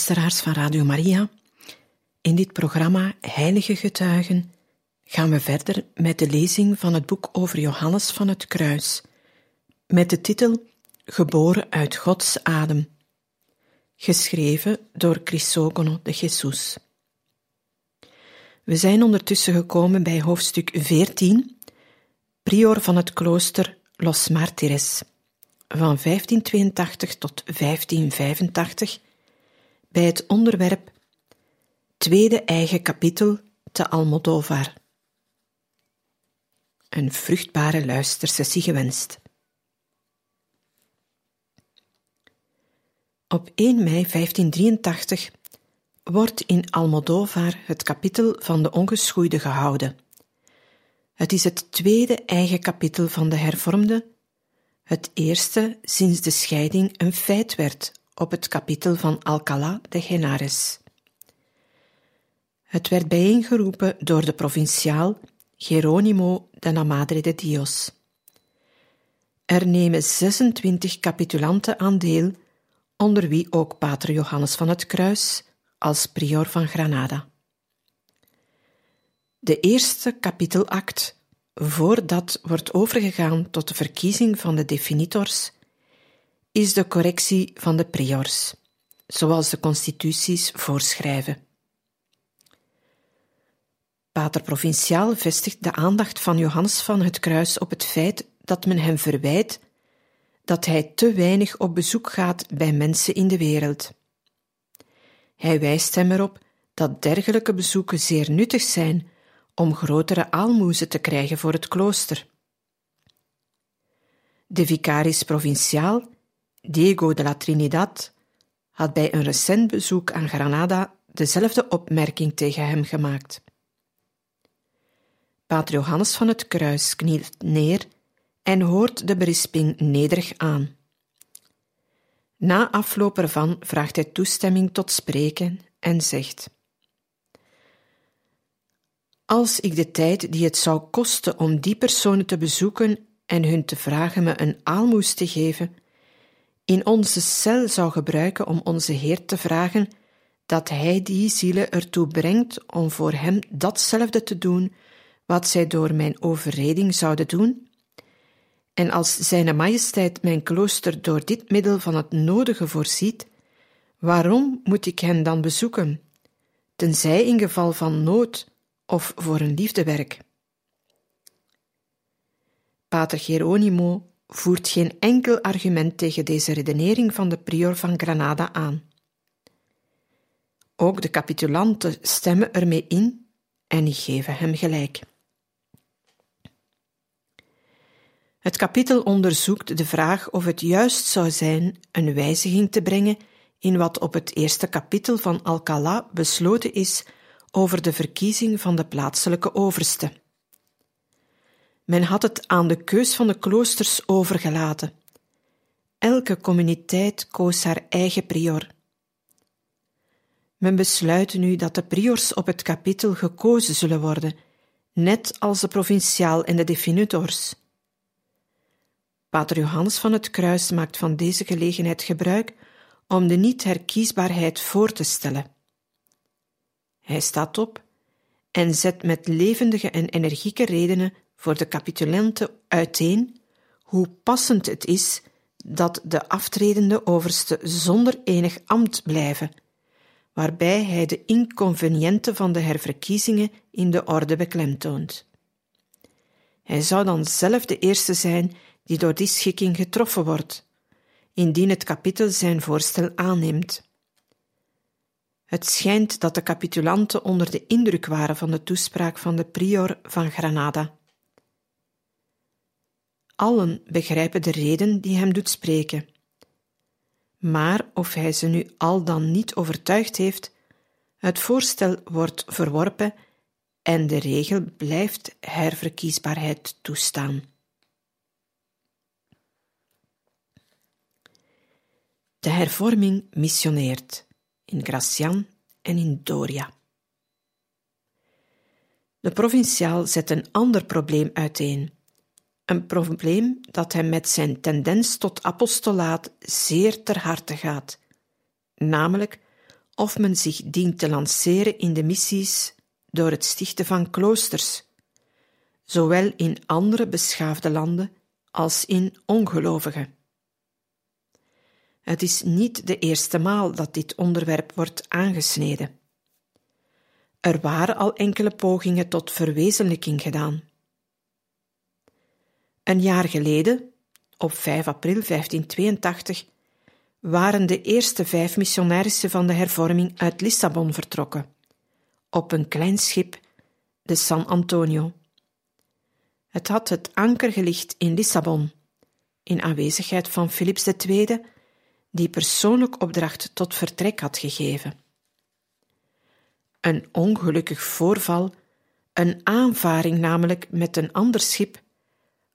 Luisteraars van Radio Maria, in dit programma Heilige Getuigen gaan we verder met de lezing van het boek over Johannes van het Kruis, met de titel Geboren uit Gods adem, geschreven door Crisogono de Jesus. We zijn ondertussen gekomen bij hoofdstuk 14, prior van het klooster Los Martires, van 1582 tot 1585 bij het onderwerp Tweede eigen kapitel te Almodovar. Een vruchtbare luistersessie gewenst. Op 1 mei 1583 wordt in Almodovar het kapitel van de ongeschoeide gehouden. Het is het tweede eigen kapitel van de hervormde, het eerste sinds de scheiding een feit werd op het kapitel van Alcalá de Henares. Het werd bijeengeroepen door de provinciaal Geronimo de la Madre de Dios. Er nemen 26 capitulanten aan deel, onder wie ook Pater Johannes van het Kruis als prior van Granada. De eerste kapitelact, voordat wordt overgegaan tot de verkiezing van de definitors, is de correctie van de priors, zoals de constituties voorschrijven. Pater Provinciaal vestigt de aandacht van Johannes van het Kruis op het feit dat men hem verwijt dat hij te weinig op bezoek gaat bij mensen in de wereld. Hij wijst hem erop dat dergelijke bezoeken zeer nuttig zijn om grotere aalmoezen te krijgen voor het klooster. De vicaris provinciaal Diego de la Trinidad had bij een recent bezoek aan Granada dezelfde opmerking tegen hem gemaakt. Pater Johannes van het Kruis knielt neer en hoort de berisping nederig aan. Na afloop ervan vraagt hij toestemming tot spreken en zegt: Als ik de tijd die het zou kosten om die personen te bezoeken en hun te vragen me een aalmoes te geven, in onze cel zou gebruiken om onze Heer te vragen dat Hij die zielen ertoe brengt om voor Hem datzelfde te doen wat zij door mijn overreding zouden doen? En als Zijne Majesteit mijn klooster door dit middel van het nodige voorziet, waarom moet ik hen dan bezoeken? Tenzij in geval van nood of voor een liefdewerk. Pater Geronimo voert geen enkel argument tegen deze redenering van de prior van Granada aan. Ook de capitulanten stemmen ermee in en geven hem gelijk. Het kapitel onderzoekt de vraag of het juist zou zijn een wijziging te brengen in wat op het eerste kapitel van Alcalá besloten is over de verkiezing van de plaatselijke overste. Men had het aan de keus van de kloosters overgelaten. Elke communiteit koos haar eigen prior. Men besluit nu dat de priors op het kapitel gekozen zullen worden, net als de provinciaal en de definitors. Pater Johannes van het Kruis maakt van deze gelegenheid gebruik om de niet-herkiesbaarheid voor te stellen. Hij staat op en zet met levendige en energieke redenen voor de capitulanten uiteen hoe passend het is dat de aftredende overste zonder enig ambt blijven, waarbij hij de inconveniënten van de herverkiezingen in de orde beklemtoont. Hij zou dan zelf de eerste zijn die door die schikking getroffen wordt, indien het kapitel zijn voorstel aanneemt. Het schijnt dat de capitulanten onder de indruk waren van de toespraak van de prior van Granada. Allen begrijpen de reden die hem doet spreken. Maar of hij ze nu al dan niet overtuigd heeft, het voorstel wordt verworpen en de regel blijft herverkiesbaarheid toestaan. De hervorming missioneert in Gracian en in Doria. De provinciaal zet een ander probleem uiteen. Een probleem dat hem met zijn tendens tot apostolaat zeer ter harte gaat, namelijk of men zich dient te lanceren in de missies door het stichten van kloosters, zowel in andere beschaafde landen als in ongelovige. Het is niet de eerste maal dat dit onderwerp wordt aangesneden. Er waren al enkele pogingen tot verwezenlijking gedaan. Een jaar geleden, op 5 april 1582, waren de eerste vijf missionarissen van de hervorming uit Lissabon vertrokken, op een klein schip, de San Antonio. Het had het anker gelicht in Lissabon, in aanwezigheid van Philips II, die persoonlijk opdracht tot vertrek had gegeven. Een ongelukkig voorval, een aanvaring namelijk met een ander schip,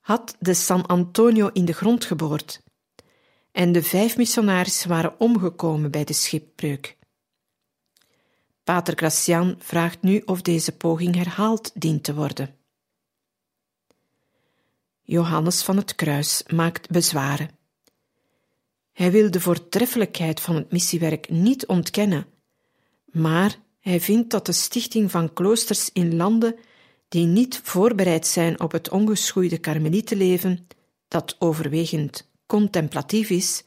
had de San Antonio in de grond geboord en de vijf missionarissen waren omgekomen bij de schipbreuk. Pater Gracian vraagt nu of deze poging herhaald dient te worden. Johannes van het Kruis maakt bezwaren. Hij wil de voortreffelijkheid van het missiewerk niet ontkennen, maar hij vindt dat de stichting van kloosters in landen die niet voorbereid zijn op het ongeschoeide karmelietenleven, dat overwegend contemplatief is,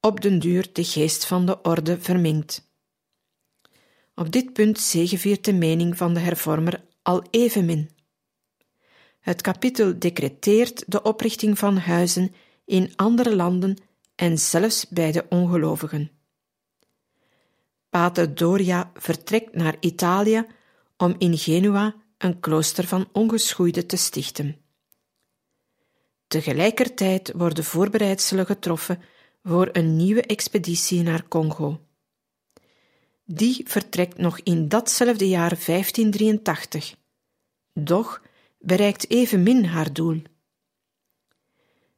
op den duur de geest van de orde verminkt. Op dit punt zegeviert de mening van de hervormer al evenmin. Het kapitel decreteert de oprichting van huizen in andere landen en zelfs bij de ongelovigen. Pater Doria vertrekt naar Italië om in Genua een klooster van ongeschoeide te stichten. Tegelijkertijd worden voorbereidselen getroffen voor een nieuwe expeditie naar Congo. Die vertrekt nog in datzelfde jaar 1583, doch bereikt evenmin haar doel.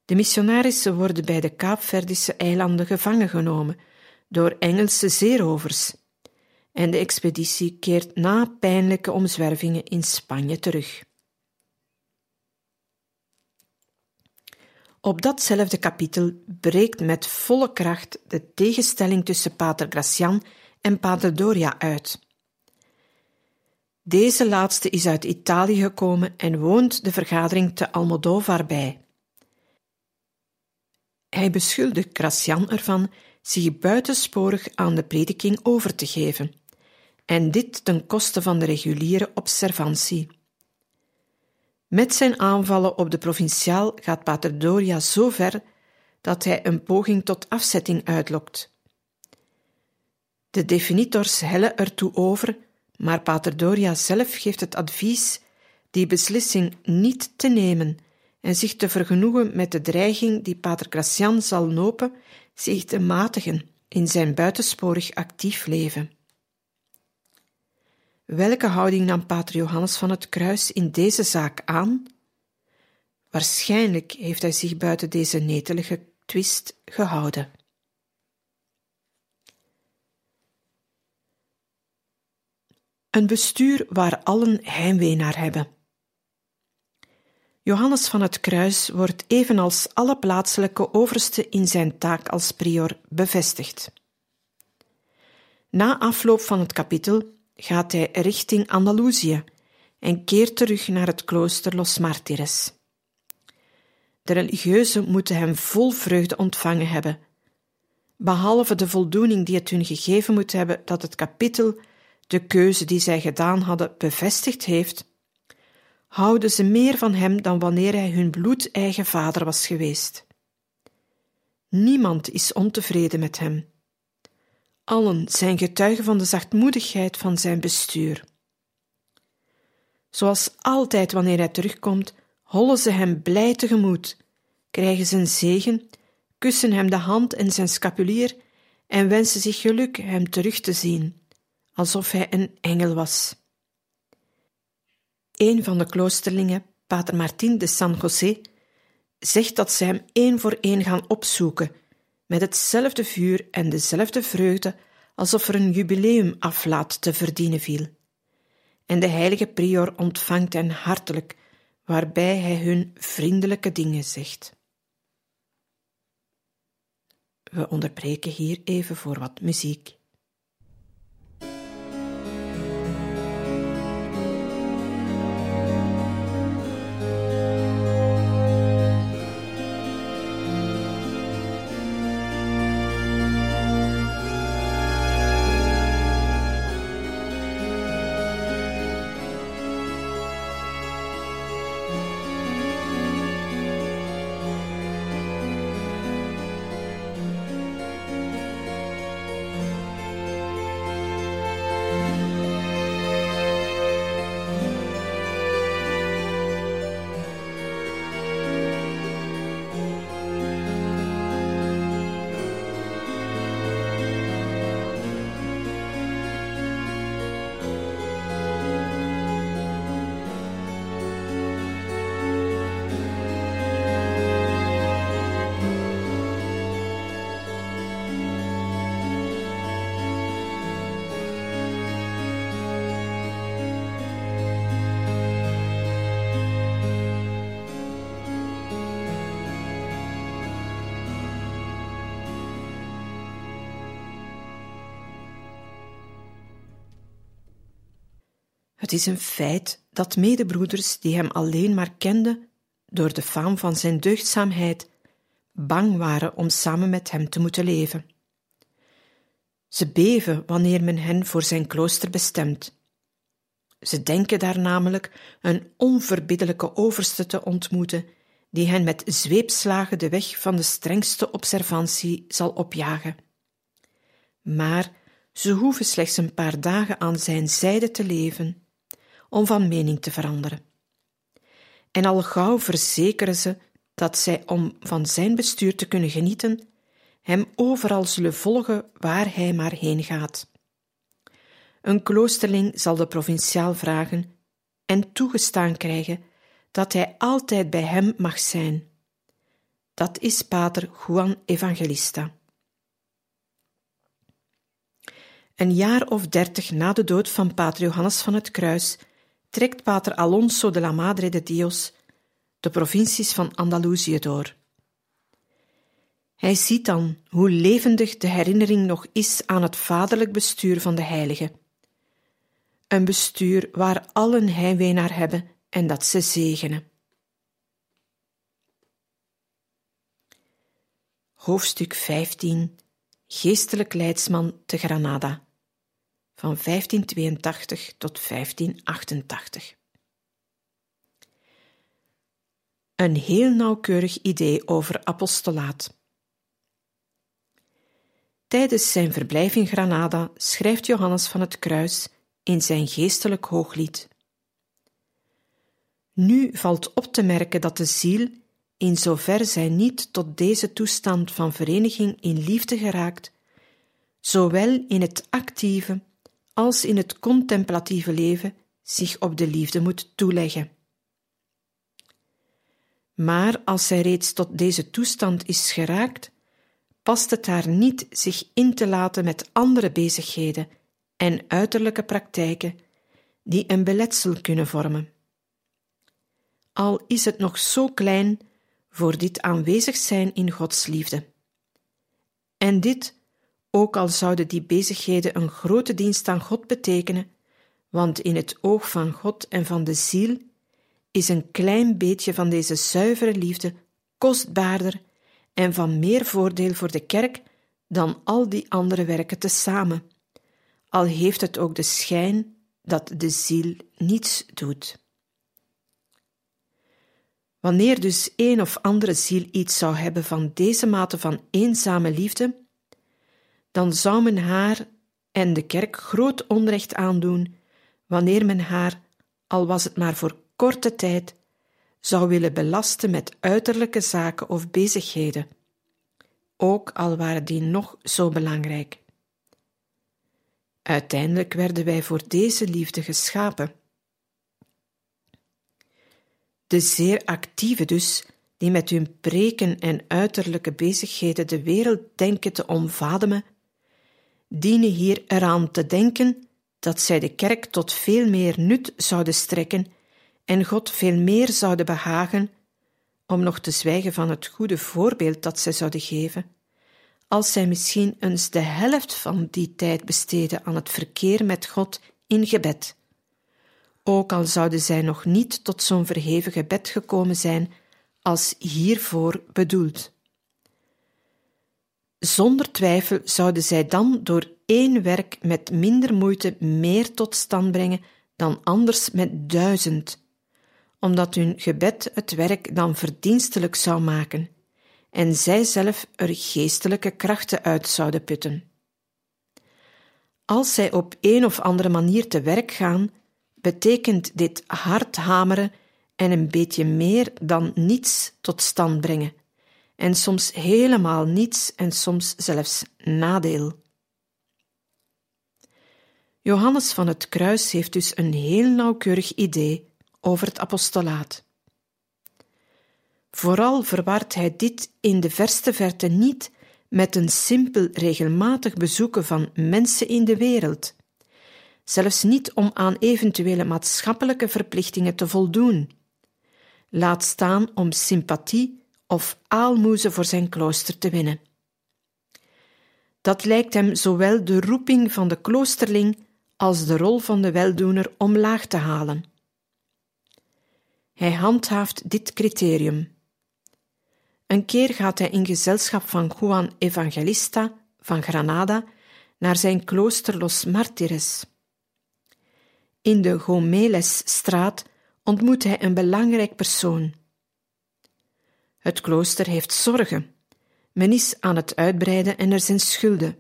De missionarissen worden bij de Kaapverdische eilanden gevangen genomen door Engelse zeerovers en de expeditie keert na pijnlijke omzwervingen in Spanje terug. Op datzelfde kapitel breekt met volle kracht de tegenstelling tussen Pater Gracian en Pater Doria uit. Deze laatste is uit Italië gekomen en woont de vergadering te Almodovar bij. Hij beschuldigt Gracian ervan zich buitensporig aan de prediking over te geven, en dit ten koste van de reguliere observantie. Met zijn aanvallen op de provinciaal gaat Pater Doria zo ver dat hij een poging tot afzetting uitlokt. De definitors hellen ertoe over, maar Pater Doria zelf geeft het advies die beslissing niet te nemen en zich te vergenoegen met de dreiging die Pater Gracian zal nopen zich te matigen in zijn buitensporig actief leven. Welke houding nam Pater Johannes van het Kruis in deze zaak aan? Waarschijnlijk heeft hij zich buiten deze netelige twist gehouden. Een bestuur waar allen heimwee naar hebben. Johannes van het Kruis wordt evenals alle plaatselijke oversten in zijn taak als prior bevestigd. Na afloop van het kapitel gaat hij richting Andalusië en keert terug naar het klooster Los Martires. De religieuzen moeten hem vol vreugde ontvangen hebben, behalve de voldoening die het hun gegeven moet hebben dat het kapitel de keuze die zij gedaan hadden bevestigd heeft, houden ze meer van hem dan wanneer hij hun bloedeigen vader was geweest. Niemand is ontevreden met hem. Allen zijn getuigen van de zachtmoedigheid van zijn bestuur. Zoals altijd wanneer hij terugkomt, hollen ze hem blij tegemoet krijgen zijn zegen, kussen hem de hand en zijn scapulier en wensen zich geluk hem terug te zien, alsof hij een engel was. Een van de kloosterlingen, pater Martin de San José, zegt dat ze hem één voor één gaan opzoeken, met hetzelfde vuur en dezelfde vreugde, alsof er een jubileum aflaat te verdienen viel. En de heilige prior ontvangt hen hartelijk, waarbij hij hun vriendelijke dingen zegt. We onderbreken hier even voor wat muziek. Het is een feit dat medebroeders die hem alleen maar kenden door de faam van zijn deugdzaamheid, bang waren om samen met hem te moeten leven. Ze beven wanneer men hen voor zijn klooster bestemt. Ze denken daar namelijk een onverbiddelijke overste te ontmoeten, die hen met zweepslagen de weg van de strengste observantie zal opjagen. Maar ze hoeven slechts een paar dagen aan zijn zijde te leven om van mening te veranderen. En al gauw verzekeren ze dat zij, om van zijn bestuur te kunnen genieten, hem overal zullen volgen waar hij maar heen gaat. Een kloosterling zal de provinciaal vragen en toegestaan krijgen dat hij altijd bij hem mag zijn. Dat is pater Juan Evangelista. Een jaar of dertig na de dood van pater Johannes van het Kruis trekt pater Alonso de la Madre de Dios de provincies van Andalusië door. Hij ziet dan hoe levendig de herinnering nog is aan het vaderlijk bestuur van de heilige. Een bestuur waar allen heimwee naar hebben en dat ze zegenen. Hoofdstuk 15 Geestelijk leidsman te Granada van 1582 tot 1588. Een heel nauwkeurig idee over apostolaat. Tijdens zijn verblijf in Granada schrijft Johannes van het Kruis in zijn geestelijk hooglied. Nu valt op te merken dat de ziel, in zover zij niet tot deze toestand van vereniging in liefde geraakt, zowel in het actieve als in het contemplatieve leven zich op de liefde moet toeleggen. Maar als zij reeds tot deze toestand is geraakt, past het haar niet zich in te laten met andere bezigheden en uiterlijke praktijken die een beletsel kunnen vormen. Al is het nog zo klein voor dit aanwezig zijn in Gods liefde. En dit ook al zouden die bezigheden een grote dienst aan God betekenen, want in het oog van God en van de ziel is een klein beetje van deze zuivere liefde kostbaarder en van meer voordeel voor de kerk dan al die andere werken tezamen, al heeft het ook de schijn dat de ziel niets doet. Wanneer dus een of andere ziel iets zou hebben van deze mate van eenzame liefde, dan zou men haar en de kerk groot onrecht aandoen wanneer men haar, al was het maar voor korte tijd, zou willen belasten met uiterlijke zaken of bezigheden, ook al waren die nog zo belangrijk. Uiteindelijk werden wij voor deze liefde geschapen. De zeer actieve dus, die met hun preken en uiterlijke bezigheden de wereld denken te omvademen, dienen hier eraan te denken dat zij de kerk tot veel meer nut zouden strekken en God veel meer zouden behagen, om nog te zwijgen van het goede voorbeeld dat zij zouden geven, als zij misschien eens de helft van die tijd besteden aan het verkeer met God in gebed. Ook al zouden zij nog niet tot zo'n verheven gebed gekomen zijn als hiervoor bedoeld. Zonder twijfel zouden zij dan door één werk met minder moeite meer tot stand brengen dan anders met duizend, omdat hun gebed het werk dan verdienstelijk zou maken en zij zelf er geestelijke krachten uit zouden putten. Als zij op een of andere manier te werk gaan, betekent dit hard hameren en een beetje meer dan niets tot stand brengen, en soms helemaal niets en soms zelfs nadeel. Johannes van het Kruis heeft dus een heel nauwkeurig idee over het apostolaat. Vooral verwaart hij dit in de verste verte niet met een simpel regelmatig bezoeken van mensen in de wereld, zelfs niet om aan eventuele maatschappelijke verplichtingen te voldoen. Laat staan om sympathie of aalmoezen voor zijn klooster te winnen. Dat lijkt hem zowel de roeping van de kloosterling als de rol van de weldoener omlaag te halen. Hij handhaaft dit criterium. Een keer gaat hij in gezelschap van Juan Evangelista van Granada naar zijn klooster Los Martires. In de Gomelesstraat ontmoet hij een belangrijk persoon. Het klooster heeft zorgen. Men is aan het uitbreiden en er zijn schulden.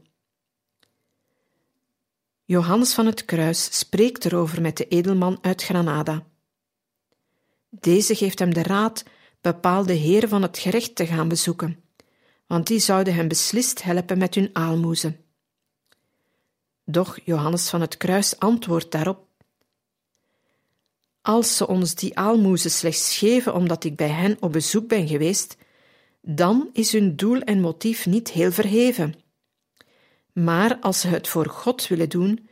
Johannes van het Kruis spreekt erover met de edelman uit Granada. Deze geeft hem de raad bepaalde heren van het gerecht te gaan bezoeken, want die zouden hem beslist helpen met hun aalmoezen. Doch Johannes van het Kruis antwoordt daarop: Als ze ons die aalmoezen slechts geven omdat ik bij hen op bezoek ben geweest, dan is hun doel en motief niet heel verheven. Maar als ze het voor God willen doen,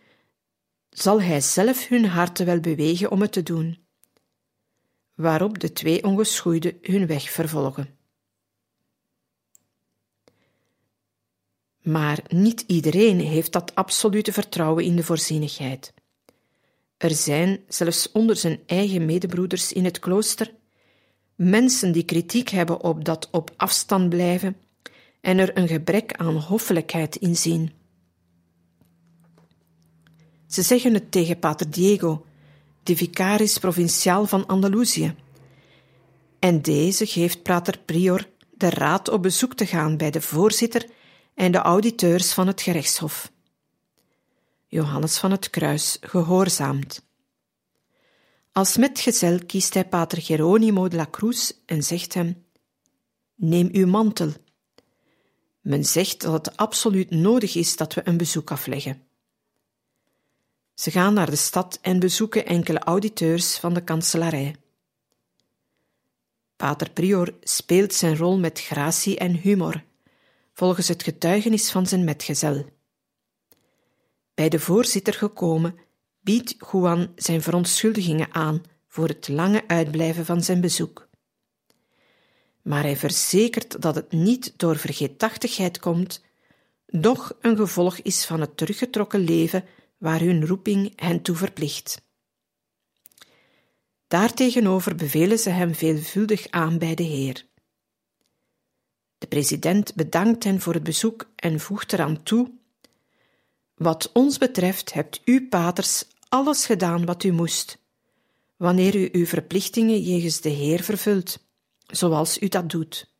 zal Hij zelf hun harten wel bewegen om het te doen waarop de twee ongeschoeiden hun weg vervolgen. Maar niet iedereen heeft dat absolute vertrouwen in de voorzienigheid. Er zijn, zelfs onder zijn eigen medebroeders in het klooster, mensen die kritiek hebben op dat op afstand blijven en er een gebrek aan hoffelijkheid in zien. Ze zeggen het tegen Pater Diego, de vicaris provinciaal van Andalusië. En deze geeft Prater Prior de raad op bezoek te gaan bij de voorzitter en de auditeurs van het gerechtshof. Johannes van het Kruis gehoorzaamt. Als metgezel kiest hij Pater Geronimo de la Cruz en zegt hem: Neem uw mantel. Men zegt dat het absoluut nodig is dat we een bezoek afleggen. Ze gaan naar de stad en bezoeken enkele auditeurs van de kanselarij. Pater Prior speelt zijn rol met gratie en humor, volgens het getuigenis van zijn metgezel. Bij de voorzitter gekomen, biedt Juan zijn verontschuldigingen aan voor het lange uitblijven van zijn bezoek. Maar hij verzekert dat het niet door vergeetachtigheid komt, doch een gevolg is van het teruggetrokken leven waar hun roeping hen toe verplicht. Daartegenover bevelen ze hem veelvuldig aan bij de Heer. De president bedankt hen voor het bezoek en voegt eraan toe: Wat ons betreft hebt u, paters, alles gedaan wat u moest, wanneer u uw verplichtingen jegens de Heer vervult, zoals u dat doet.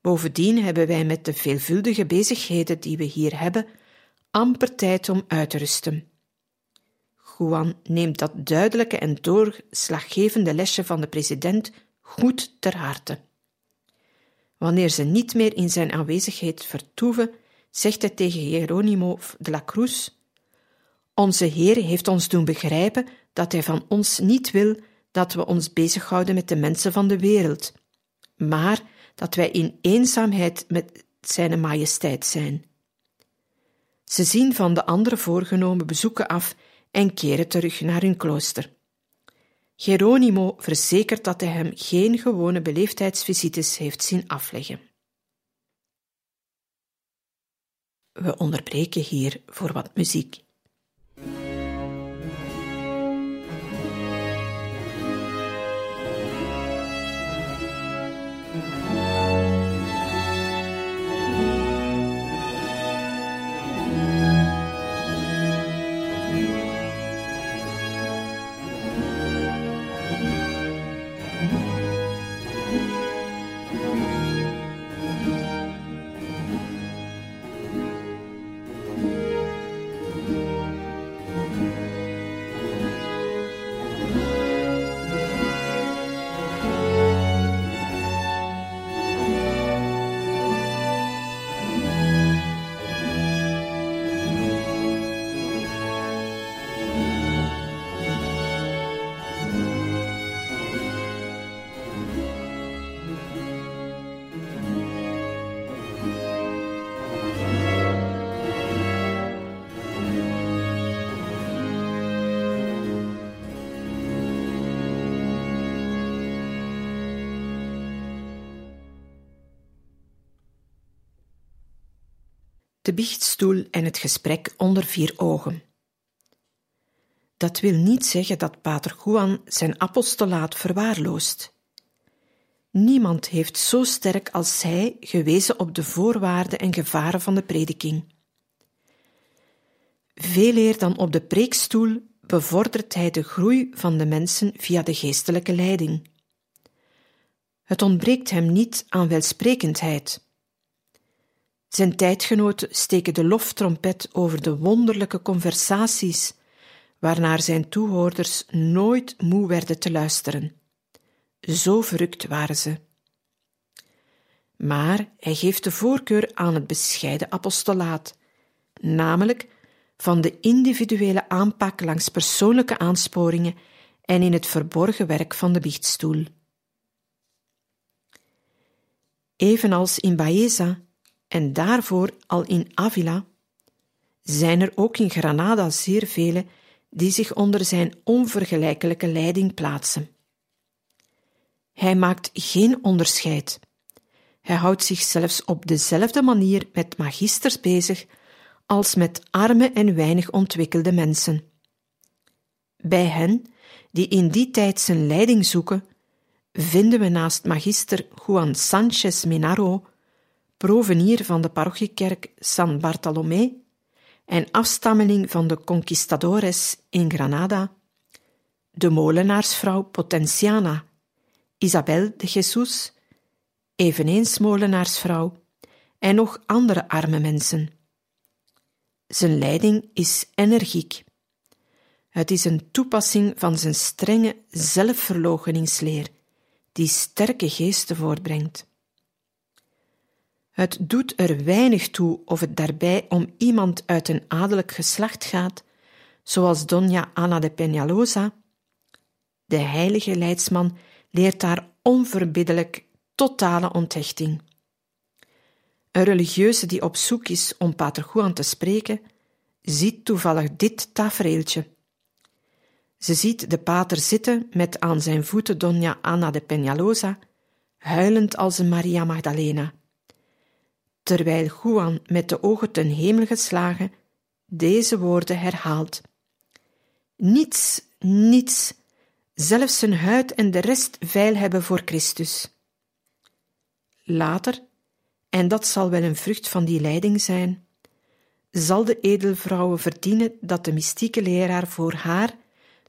Bovendien hebben wij met de veelvuldige bezigheden die we hier hebben amper tijd om uit te rusten. Juan neemt dat duidelijke en doorslaggevende lesje van de president goed ter harte. Wanneer ze niet meer in zijn aanwezigheid vertoeven, zegt hij tegen Geronimo de la Cruz: Onze Heer heeft ons doen begrijpen dat Hij van ons niet wil dat we ons bezighouden met de mensen van de wereld, maar dat wij in eenzaamheid met Zijn Majesteit zijn. Ze zien van de andere voorgenomen bezoeken af en keren terug naar hun klooster. Geronimo verzekert dat hij hem geen gewone beleefdheidsvisites heeft zien afleggen. We onderbreken hier voor wat muziek. Biechtstoel en het gesprek onder vier ogen. Dat wil niet zeggen dat Pater Juan zijn apostolaat verwaarloost. Niemand heeft zo sterk als hij gewezen op de voorwaarden en gevaren van de prediking. Veel eer dan op de preekstoel bevordert hij de groei van de mensen via de geestelijke leiding. Het ontbreekt hem niet aan welsprekendheid. Zijn tijdgenoten steken de loftrompet over de wonderlijke conversaties, waarnaar zijn toehoorders nooit moe werden te luisteren. Zo verrukt waren ze. Maar hij geeft de voorkeur aan het bescheiden apostolaat, namelijk van de individuele aanpak langs persoonlijke aansporingen en in het verborgen werk van de biechtstoel. Evenals in Baeza en daarvoor al in Avila, zijn er ook in Granada zeer vele die zich onder zijn onvergelijkelijke leiding plaatsen. Hij maakt geen onderscheid. Hij houdt zich zelfs op dezelfde manier met magisters bezig als met arme en weinig ontwikkelde mensen. Bij hen, die in die tijd zijn leiding zoeken, vinden we naast magister Juan Sanchez Minaro provenier van de parochiekerk San Bartolomé en afstammeling van de conquistadores in Granada, de molenaarsvrouw Potenciana, Isabel de Jesus, eveneens molenaarsvrouw, en nog andere arme mensen. Zijn leiding is energiek. Het is een toepassing van zijn strenge zelfverloocheningsleer, die sterke geesten voortbrengt. Het doet er weinig toe of het daarbij om iemand uit een adellijk geslacht gaat, zoals Dona Ana de Peñalosa. De heilige leidsman leert daar onverbiddelijk totale onthechting. Een religieuze die op zoek is om Pater Juan te spreken, ziet toevallig dit tafereeltje. Ze ziet de pater zitten met aan zijn voeten Dona Ana de Peñalosa, huilend als een Maria Magdalena terwijl Juan met de ogen ten hemel geslagen deze woorden herhaalt. Niets, niets, zelfs zijn huid en de rest veil hebben voor Christus. Later, en dat zal wel een vrucht van die leiding zijn, zal de edelvrouwe verdienen dat de mystieke leraar voor haar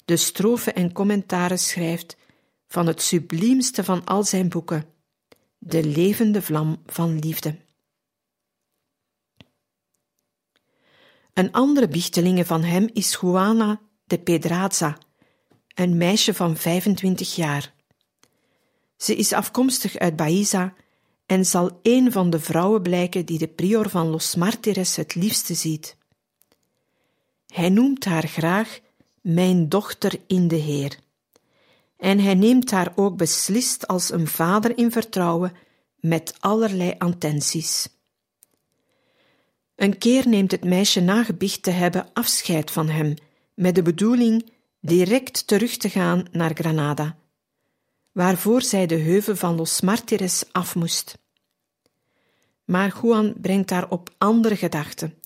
de strofen en commentaren schrijft van het subliemste van al zijn boeken, de levende vlam van liefde. Een andere bichtelinge van hem is Juana de Pedraza, een meisje van 25 jaar. Ze is afkomstig uit Baïza en zal een van de vrouwen blijken die de prior van Los Martires het liefste ziet. Hij noemt haar graag mijn dochter in de Heer. En hij neemt haar ook beslist als een vader in vertrouwen met allerlei attenties. Een keer neemt het meisje na gebiecht te hebben afscheid van hem, met de bedoeling direct terug te gaan naar Granada, waarvoor zij de heuvel van Los Martires af moest. Maar Juan brengt haar op andere gedachten.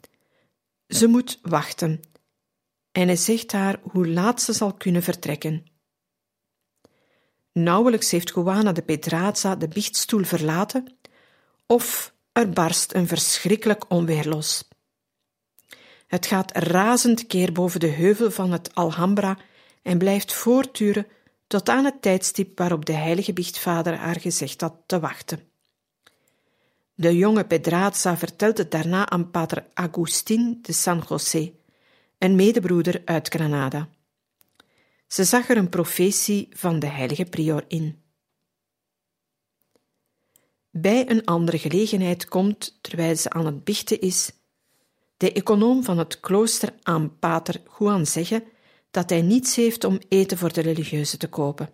Ze moet wachten, en hij zegt haar hoe laat ze zal kunnen vertrekken. Nauwelijks heeft Juana de Pedraza de biechtstoel verlaten, of er barst een verschrikkelijk onweer los. Het gaat razend keer boven de heuvel van het Alhambra en blijft voortduren tot aan het tijdstip waarop de heilige biechtvader haar gezegd had te wachten. De jonge Pedraza vertelt het daarna aan pater Agustin de San José, een medebroeder uit Granada. Ze zag er een profetie van de heilige prior in. Bij een andere gelegenheid komt, terwijl ze aan het bichten is, de econoom van het klooster aan pater Juan zeggen dat hij niets heeft om eten voor de religieuze te kopen.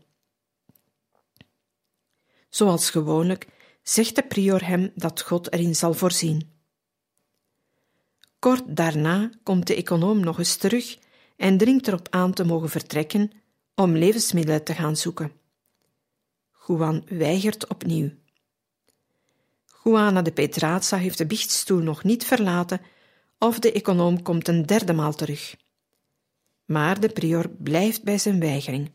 Zoals gewoonlijk zegt de prior hem dat God erin zal voorzien. Kort daarna komt de econoom nog eens terug en dringt erop aan te mogen vertrekken om levensmiddelen te gaan zoeken. Juan weigert opnieuw. Juana de Petraza heeft de biechtstoel nog niet verlaten of de econoom komt een derde maal terug. Maar de prior blijft bij zijn weigering.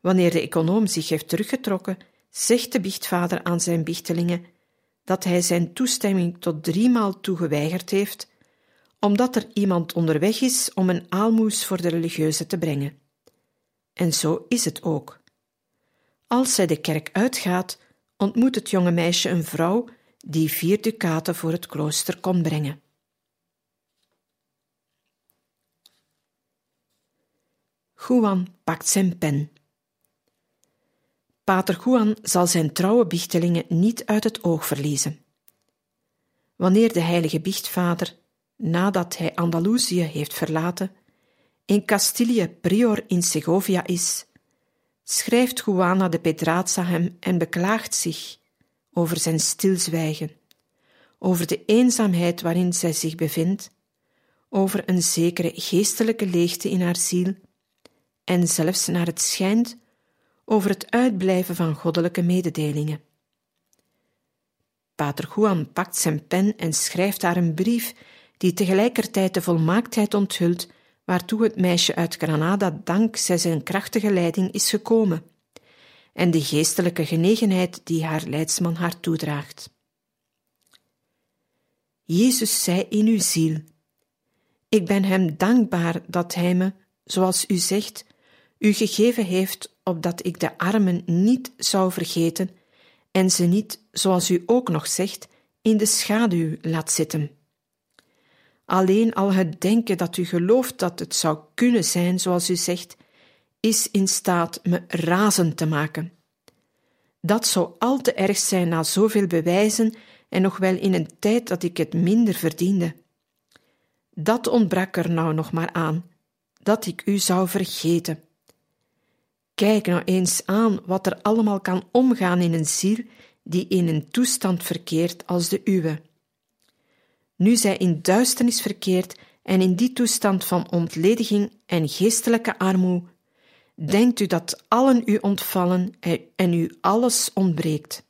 Wanneer de econoom zich heeft teruggetrokken, zegt de biechtvader aan zijn biechtelingen dat hij zijn toestemming tot driemaal toe geweigerd heeft, omdat er iemand onderweg is om een aalmoes voor de religieuze te brengen. En zo is het ook. Als zij de kerk uitgaat, ontmoet het jonge meisje een vrouw die vier ducaten voor het klooster kon brengen. Juan pakt zijn pen. Pater Juan zal zijn trouwe biechtelingen niet uit het oog verliezen. Wanneer de heilige biechtvader, nadat hij Andalusië heeft verlaten, in Castilië prior in Segovia is, schrijft Juana de Pedraza hem en beklaagt zich over zijn stilzwijgen, over de eenzaamheid waarin zij zich bevindt, over een zekere geestelijke leegte in haar ziel en zelfs naar het schijnt over het uitblijven van goddelijke mededelingen. Pater Juan pakt zijn pen en schrijft haar een brief die tegelijkertijd de volmaaktheid onthult waartoe het meisje uit Granada dankzij zijn krachtige leiding is gekomen, en de geestelijke genegenheid die haar leidsman haar toedraagt. Jezus zei in uw ziel: Ik ben hem dankbaar dat hij me, zoals u zegt, u gegeven heeft, opdat ik de armen niet zou vergeten en ze niet, zoals u ook nog zegt, in de schaduw laat zitten. Alleen al het denken dat u gelooft dat het zou kunnen zijn zoals u zegt, is in staat me razend te maken. Dat zou al te erg zijn na zoveel bewijzen en nog wel in een tijd dat ik het minder verdiende. Dat ontbrak er nou nog maar aan, dat ik u zou vergeten. Kijk nou eens aan wat er allemaal kan omgaan in een ziel die in een toestand verkeert als de uwe. Nu zij in duisternis verkeert en in die toestand van ontlediging en geestelijke armoe, denkt u dat allen u ontvallen en u alles ontbreekt.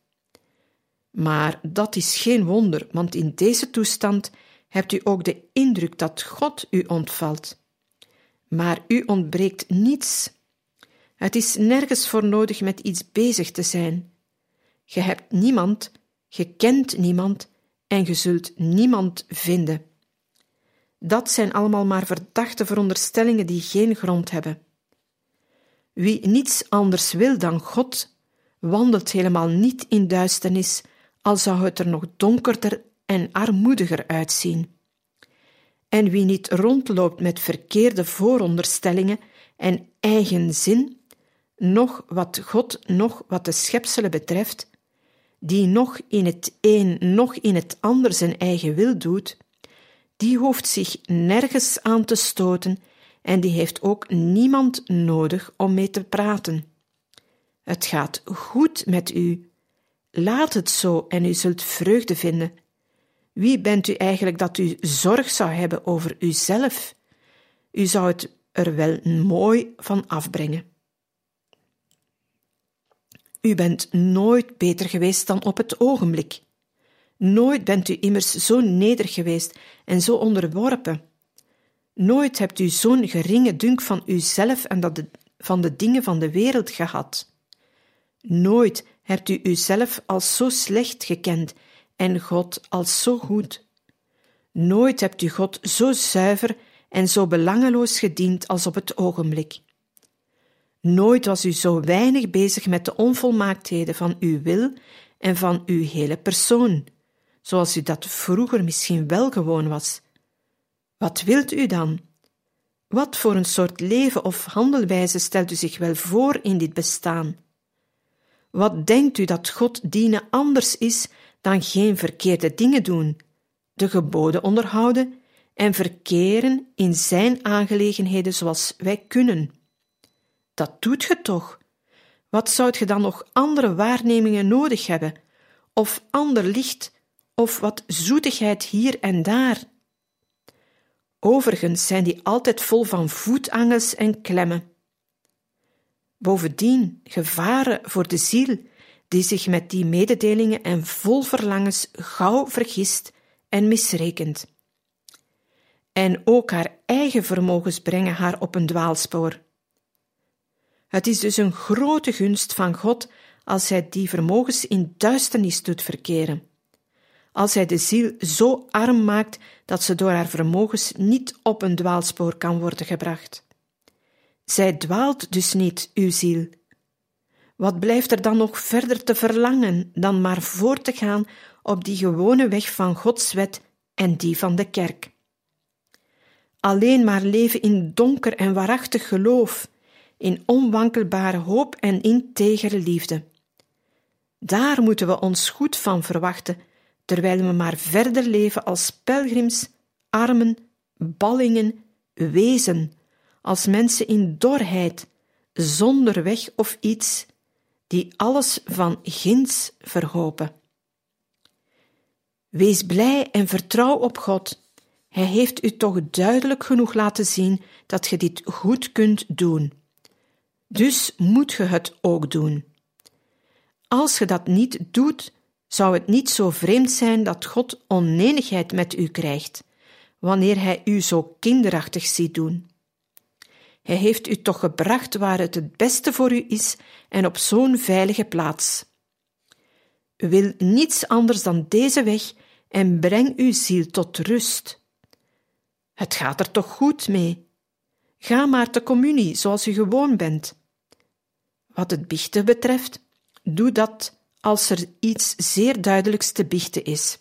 Maar dat is geen wonder, want in deze toestand hebt u ook de indruk dat God u ontvalt. Maar u ontbreekt niets het is nergens voor nodig met iets bezig te zijn. Je hebt niemand, je kent niemand en je zult niemand vinden. Dat zijn allemaal maar verdachte veronderstellingen die geen grond hebben. Wie niets anders wil dan God, wandelt helemaal niet in duisternis, al zou het er nog donkerder en armoediger uitzien. En wie niet rondloopt met verkeerde vooronderstellingen en eigen zin, nog wat God, nog wat de schepselen betreft, die nog in het een, nog in het ander zijn eigen wil doet, die hoeft zich nergens aan te stoten en die heeft ook niemand nodig om mee te praten. Het gaat goed met u. Laat het zo en u zult vreugde vinden. Wie bent u eigenlijk dat u zorg zou hebben over uzelf? U zou het er wel mooi van afbrengen. U bent nooit beter geweest dan op het ogenblik. Nooit bent u immers zo neder geweest en zo onderworpen. Nooit hebt u zo'n geringe dunk van uzelf en dat van de dingen van de wereld gehad. Nooit hebt u uzelf als zo slecht gekend en God als zo goed. Nooit hebt u God zo zuiver en zo belangeloos gediend als op het ogenblik. Nooit was u zo weinig bezig met de onvolmaaktheden van uw wil en van uw hele persoon, zoals u dat vroeger misschien wel gewoon was. Wat wilt u dan? Wat voor een soort leven of handelwijze stelt u zich wel voor in dit bestaan? Wat denkt u dat God dienen anders is dan geen verkeerde dingen doen, de geboden onderhouden en verkeren in zijn aangelegenheden zoals wij kunnen? Dat doet ge toch? Wat zou je dan nog andere waarnemingen nodig hebben? Of ander licht, of wat zoetigheid hier en daar? Overigens zijn die altijd vol van voetangels en klemmen. Bovendien gevaren voor de ziel, die zich met die mededelingen en vol verlangens gauw vergist en misrekent. En ook haar eigen vermogens brengen haar op een dwaalspoor. Het is dus een grote gunst van God als Hij die vermogens in duisternis doet verkeren. Als Hij de ziel zo arm maakt dat ze door haar vermogens niet op een dwaalspoor kan worden gebracht. Zij dwaalt dus niet, uw ziel. Wat blijft er dan nog verder te verlangen dan maar voort te gaan op die gewone weg van Gods wet en die van de kerk? Alleen maar leven in donker en waarachtig geloof, in onwankelbare hoop en integere liefde. Daar moeten we ons goed van verwachten, terwijl we maar verder leven als pelgrims, armen, ballingen, wezen, als mensen in dorheid, zonder weg of iets, die alles van ginds verhopen. Wees blij en vertrouw op God. Hij heeft u toch duidelijk genoeg laten zien dat je dit goed kunt doen. Dus moet je het ook doen. Als je dat niet doet, zou het niet zo vreemd zijn dat God onenigheid met u krijgt, wanneer Hij u zo kinderachtig ziet doen. Hij heeft u toch gebracht waar het het beste voor u is en op zo'n veilige plaats. U wil niets anders dan deze weg en breng uw ziel tot rust. Het gaat er toch goed mee. Ga maar te communie zoals u gewoon bent. Wat het biechten betreft, doe dat als er iets zeer duidelijks te biechten is.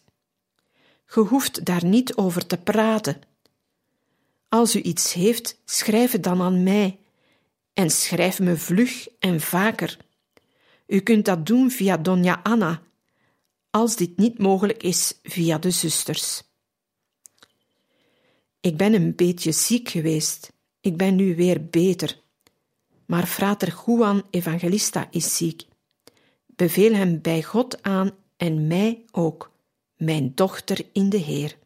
Ge hoeft daar niet over te praten. Als u iets heeft, schrijf het dan aan mij en schrijf me vlug en vaker. U kunt dat doen via Donja Anna, als dit niet mogelijk is via de zusters. Ik ben een beetje ziek geweest. Ik ben nu weer beter maar frater Juan Evangelista is ziek. Beveel hem bij God aan en mij ook, mijn dochter in de Heer.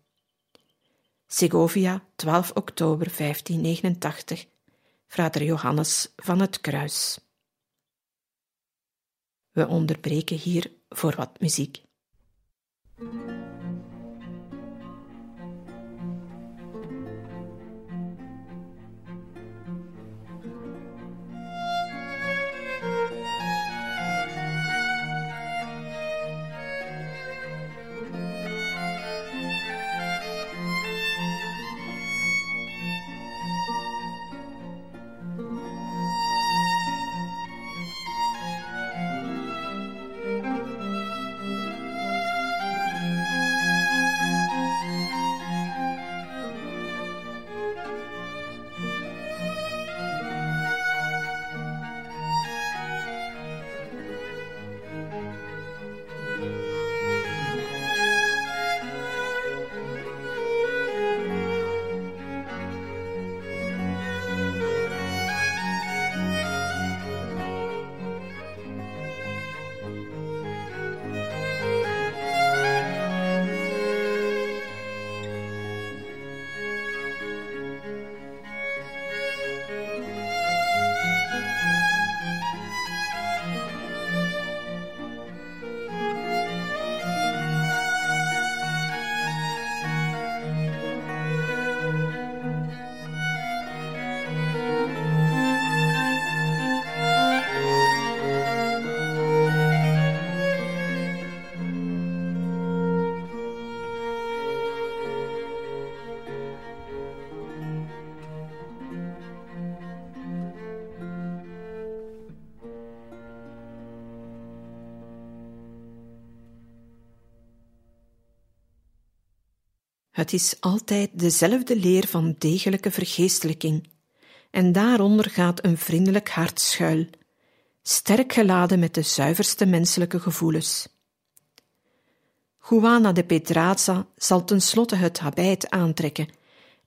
Segovia, 12 oktober 1589, frater Johannes van het Kruis. We onderbreken hier voor wat muziek. Het is altijd dezelfde leer van degelijke vergeestelijking, en daaronder gaat een vriendelijk hart schuil, sterk geladen met de zuiverste menselijke gevoelens. Juana de Pedraza zal tenslotte het habit aantrekken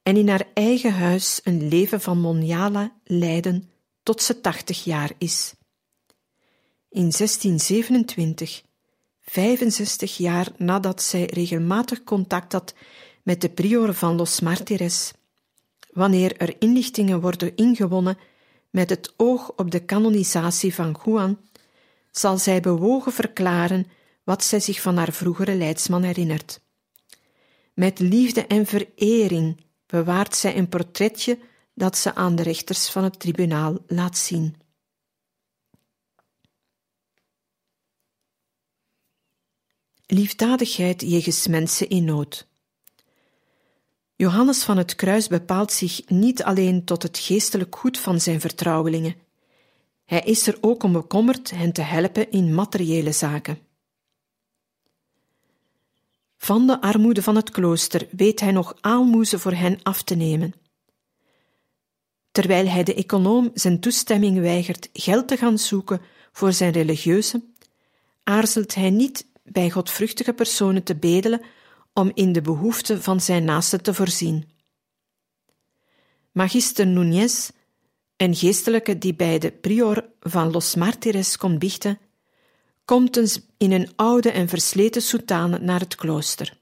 en in haar eigen huis een leven van moniala leiden tot ze tachtig jaar is. In 1627, 65 jaar nadat zij regelmatig contact had met de prior van Los Martires, wanneer er inlichtingen worden ingewonnen met het oog op de kanonisatie van Juan, zal zij bewogen verklaren wat zij zich van haar vroegere leidsman herinnert. Met liefde en verering bewaart zij een portretje dat ze aan de rechters van het tribunaal laat zien. Liefdadigheid jegens mensen in nood. Johannes van het Kruis bepaalt zich niet alleen tot het geestelijk goed van zijn vertrouwelingen. Hij is er ook om bekommerd hen te helpen in materiële zaken. Van de armoede van het klooster weet hij nog aalmoezen voor hen af te nemen. Terwijl hij de econoom zijn toestemming weigert geld te gaan zoeken voor zijn religieuze, aarzelt hij niet bij godvruchtige personen te bedelen om in de behoeften van zijn naasten te voorzien. Magister Núñez, een geestelijke die bij de prior van Los Martires kon biechten, komt eens in een oude en versleten soutane naar het klooster.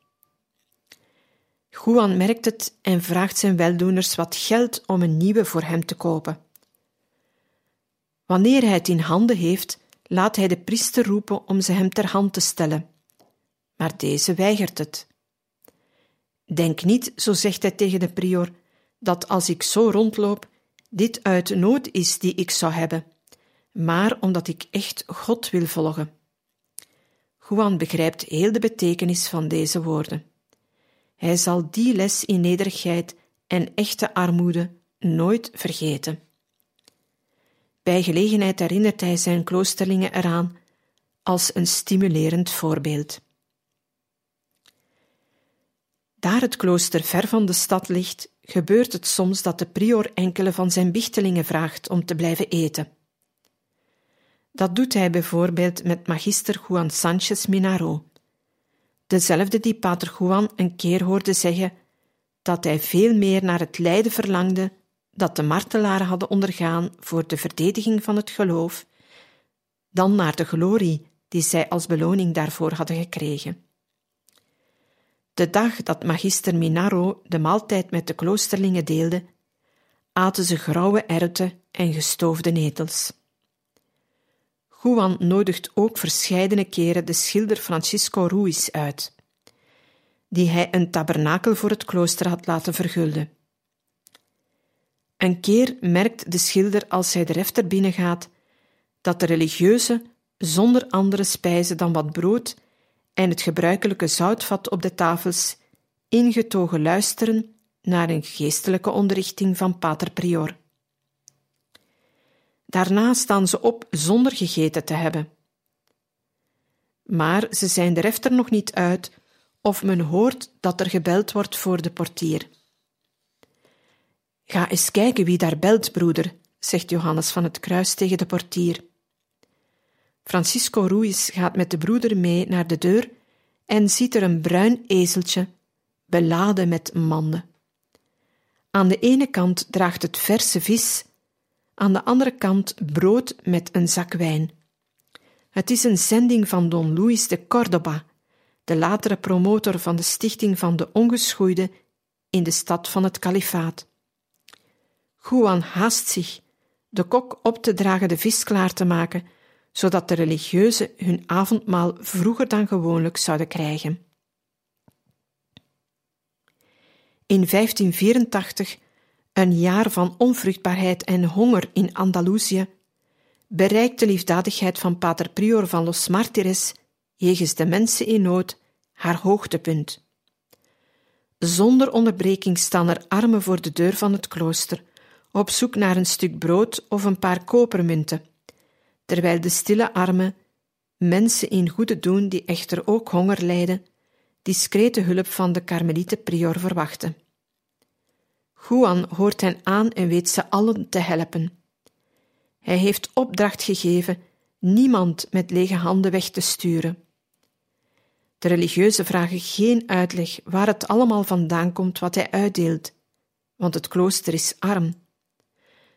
Juan merkt het en vraagt zijn weldoeners wat geld om een nieuwe voor hem te kopen. Wanneer hij het in handen heeft, laat hij de priester roepen om ze hem ter hand te stellen. Maar deze weigert het. Denk niet, zo zegt hij tegen de prior, dat als ik zo rondloop, dit uit nood is die ik zou hebben, maar omdat ik echt God wil volgen. Juan begrijpt heel de betekenis van deze woorden. Hij zal die les in nederigheid en echte armoede nooit vergeten. Bij gelegenheid herinnert hij zijn kloosterlingen eraan als een stimulerend voorbeeld. Daar het klooster ver van de stad ligt, gebeurt het soms dat de prior enkele van zijn bichtelingen vraagt om te blijven eten. Dat doet hij bijvoorbeeld met magister Juan Sanchez Minaro, dezelfde die pater Juan een keer hoorde zeggen dat hij veel meer naar het lijden verlangde dat de martelaren hadden ondergaan voor de verdediging van het geloof, dan naar de glorie die zij als beloning daarvoor hadden gekregen. De dag dat magister Minaro de maaltijd met de kloosterlingen deelde, aten ze grauwe erwten en gestoofde netels. Juan nodigt ook verscheidene keren de schilder Francisco Ruiz uit, die hij een tabernakel voor het klooster had laten vergulden. Een keer merkt de schilder als hij de refter binnengaat dat de religieuze zonder andere spijzen dan wat brood en het gebruikelijke zoutvat op de tafels ingetogen luisteren naar een geestelijke onderrichting van Pater Prior. Daarna staan ze op zonder gegeten te hebben. Maar ze zijn de refter nog niet uit of men hoort dat er gebeld wordt voor de portier. Ga eens kijken wie daar belt, broeder, zegt Johannes van het Kruis tegen de portier. Francisco Ruiz gaat met de broeder mee naar de deur en ziet er een bruin ezeltje, beladen met manden. Aan de ene kant draagt het verse vis, aan de andere kant brood met een zak wijn. Het is een zending van Don Luis de Cordoba, de latere promotor van de stichting van de ongeschoeide in de stad van het kalifaat. Juan haast zich de kok op te dragen de vis klaar te maken, zodat de religieuzen hun avondmaal vroeger dan gewoonlijk zouden krijgen. In 1584, een jaar van onvruchtbaarheid en honger in Andalusië, bereikt de liefdadigheid van Pater Prior van Los Martires jegens de mensen in nood haar hoogtepunt. Zonder onderbreking staan er armen voor de deur van het klooster, op zoek naar een stuk brood of een paar kopermunten terwijl de stille armen, mensen in goede doen die echter ook honger lijden, discrete hulp van de karmelieten prior verwachten. Juan hoort hen aan en weet ze allen te helpen. Hij heeft opdracht gegeven niemand met lege handen weg te sturen. De religieuzen vragen geen uitleg waar het allemaal vandaan komt wat hij uitdeelt, want het klooster is arm.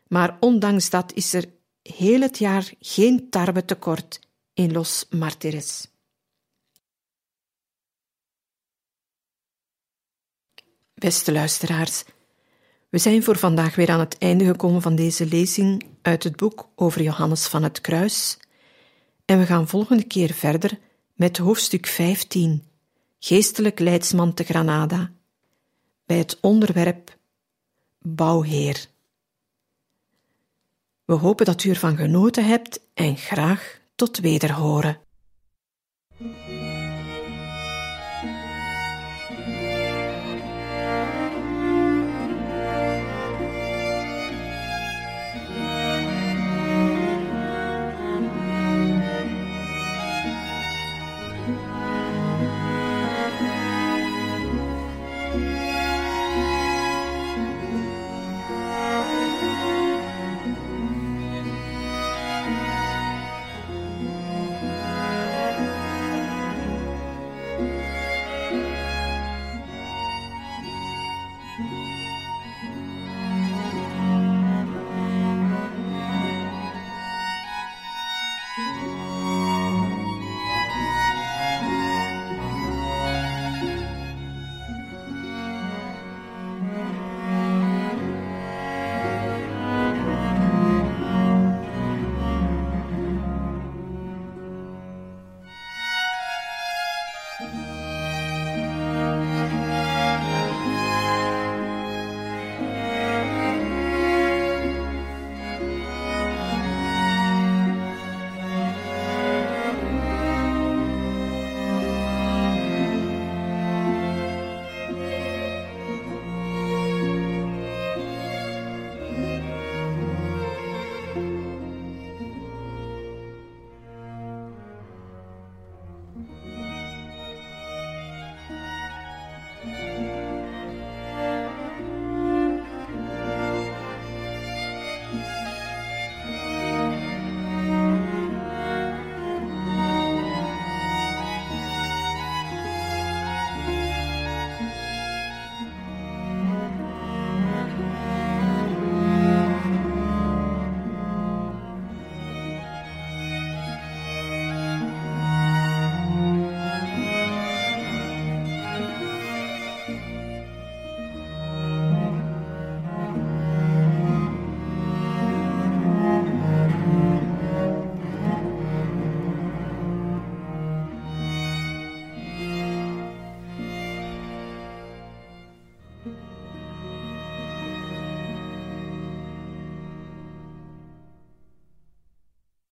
Maar ondanks dat is er heel het jaar geen tarwe tekort in Los Martires. Beste luisteraars, we zijn voor vandaag weer aan het einde gekomen van deze lezing uit het boek over Johannes van het Kruis. En we gaan volgende keer verder met hoofdstuk 15, Geestelijk Leidsman te Granada, bij het onderwerp Bouwheer. We hopen dat u ervan genoten hebt en graag tot wederhoren.